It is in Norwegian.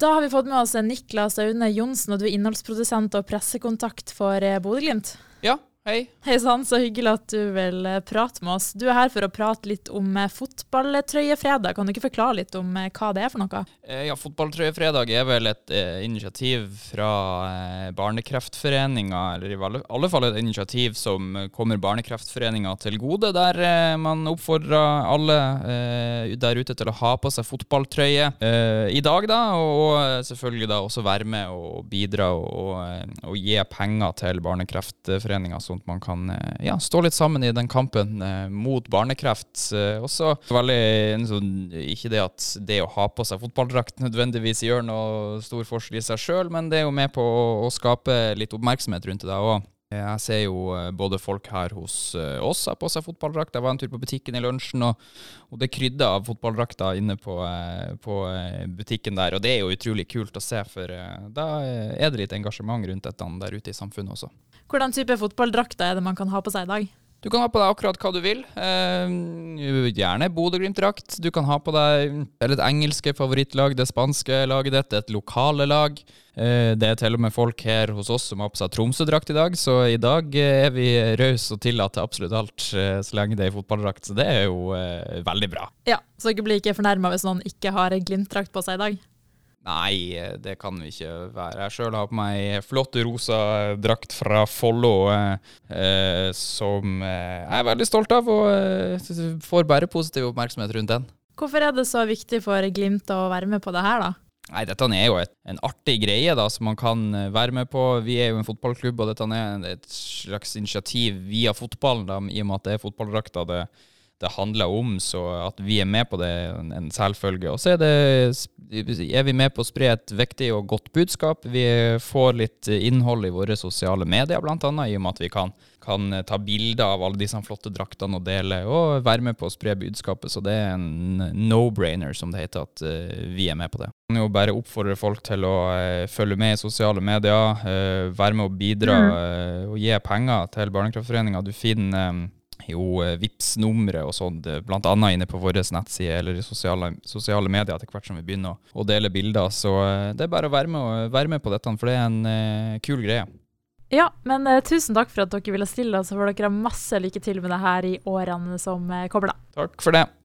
Da har vi fått med oss Niklas Aune Johnsen, og du er innholdsprodusent og pressekontakt for eh, Bodø-Glimt. Ja, hei. Hei sann, så hyggelig at du vil eh, prate med oss. Du er her for å prate litt om eh, fotballtrøyefredag. Kan du ikke forklare litt om hva det er for noe? Ja, Fotballtrøyefredag er vel et eh, initiativ fra eh, Barnekreftforeninga, eller i alle fall et initiativ som kommer Barnekreftforeninga til gode, der eh, man oppfordrer alle der ute til å ha på seg fotballtrøye i dag, da, og selvfølgelig da også være med og bidra og, og gi penger til Barnekreftforeninga sånn at man kan eh, ja, stå litt sammen i den kampen eh, mot barnekreft. Eh, også veldig sånn, Ikke det at det å ha på seg fotballdrakt nødvendigvis gjør noe stor forskjell i seg sjøl, men det er jo med på å, å skape litt oppmerksomhet rundt det. da, jeg ser jo både folk her hos oss har på seg fotballdrakt. Jeg var en tur på butikken i lunsjen, og, og det krydder av fotballdrakter inne på, på, butikken der. Og det er jo utrolig kult å se, for da er det litt engasjement rundt dette der ute i samfunnet også. Hvordan type fotballdrakter er det man kan ha på seg i dag? Du kan ha på deg akkurat hva du vil. Eh, gjerne Bodø-Glimt-drakt. Du kan ha på deg et engelske favorittlag, det spanske laget ditt, et lokale lag. Eh, det er til og med folk her hos oss som har på seg Tromsø-drakt i dag, så i dag eh, er vi rause og tillater absolutt alt eh, så lenge det er fotballdrakt. Så det er jo eh, veldig bra. Ja, Så ikke bli ikke fornærma hvis noen ikke har Glimt-drakt på seg i dag? Nei, det kan vi ikke være. Jeg sjøl har på meg flott rosa drakt fra Follo eh, som eh, jeg er veldig stolt av, og eh, får bare positiv oppmerksomhet rundt den. Hvorfor er det så viktig for Glimt å være med på det her, da? Nei, Dette er jo et, en artig greie da, som man kan eh, være med på. Vi er jo en fotballklubb, og dette er et slags initiativ via fotballen, da, i og med at det er fotballdrakta det det handler om, så at vi er med på det, en selvfølge. Og så er, det, er vi med på å spre et viktig og godt budskap. Vi får litt innhold i våre sosiale medier, bl.a. i og med at vi kan, kan ta bilder av alle disse flotte draktene og dele, og være med på å spre budskapet. Så det er en no-brainer, som det heter, at uh, vi er med på det. Jeg kan jo bare oppfordre folk til å uh, følge med i sosiale medier, uh, være med og bidra mm. og gi penger til Barnekraftforeninga. Du finner jo eh, vips numre og sånt, bl.a. inne på vår nettside eller i sosiale, sosiale medier etter hvert som vi begynner å, dele bilder. Så eh, det er bare å være med, være med på dette, for det er en kul greie. Ja, men tusen takk for at dere ville stille, og så får dere masse lykke til med det her i årene som kommer, da. Takk for det.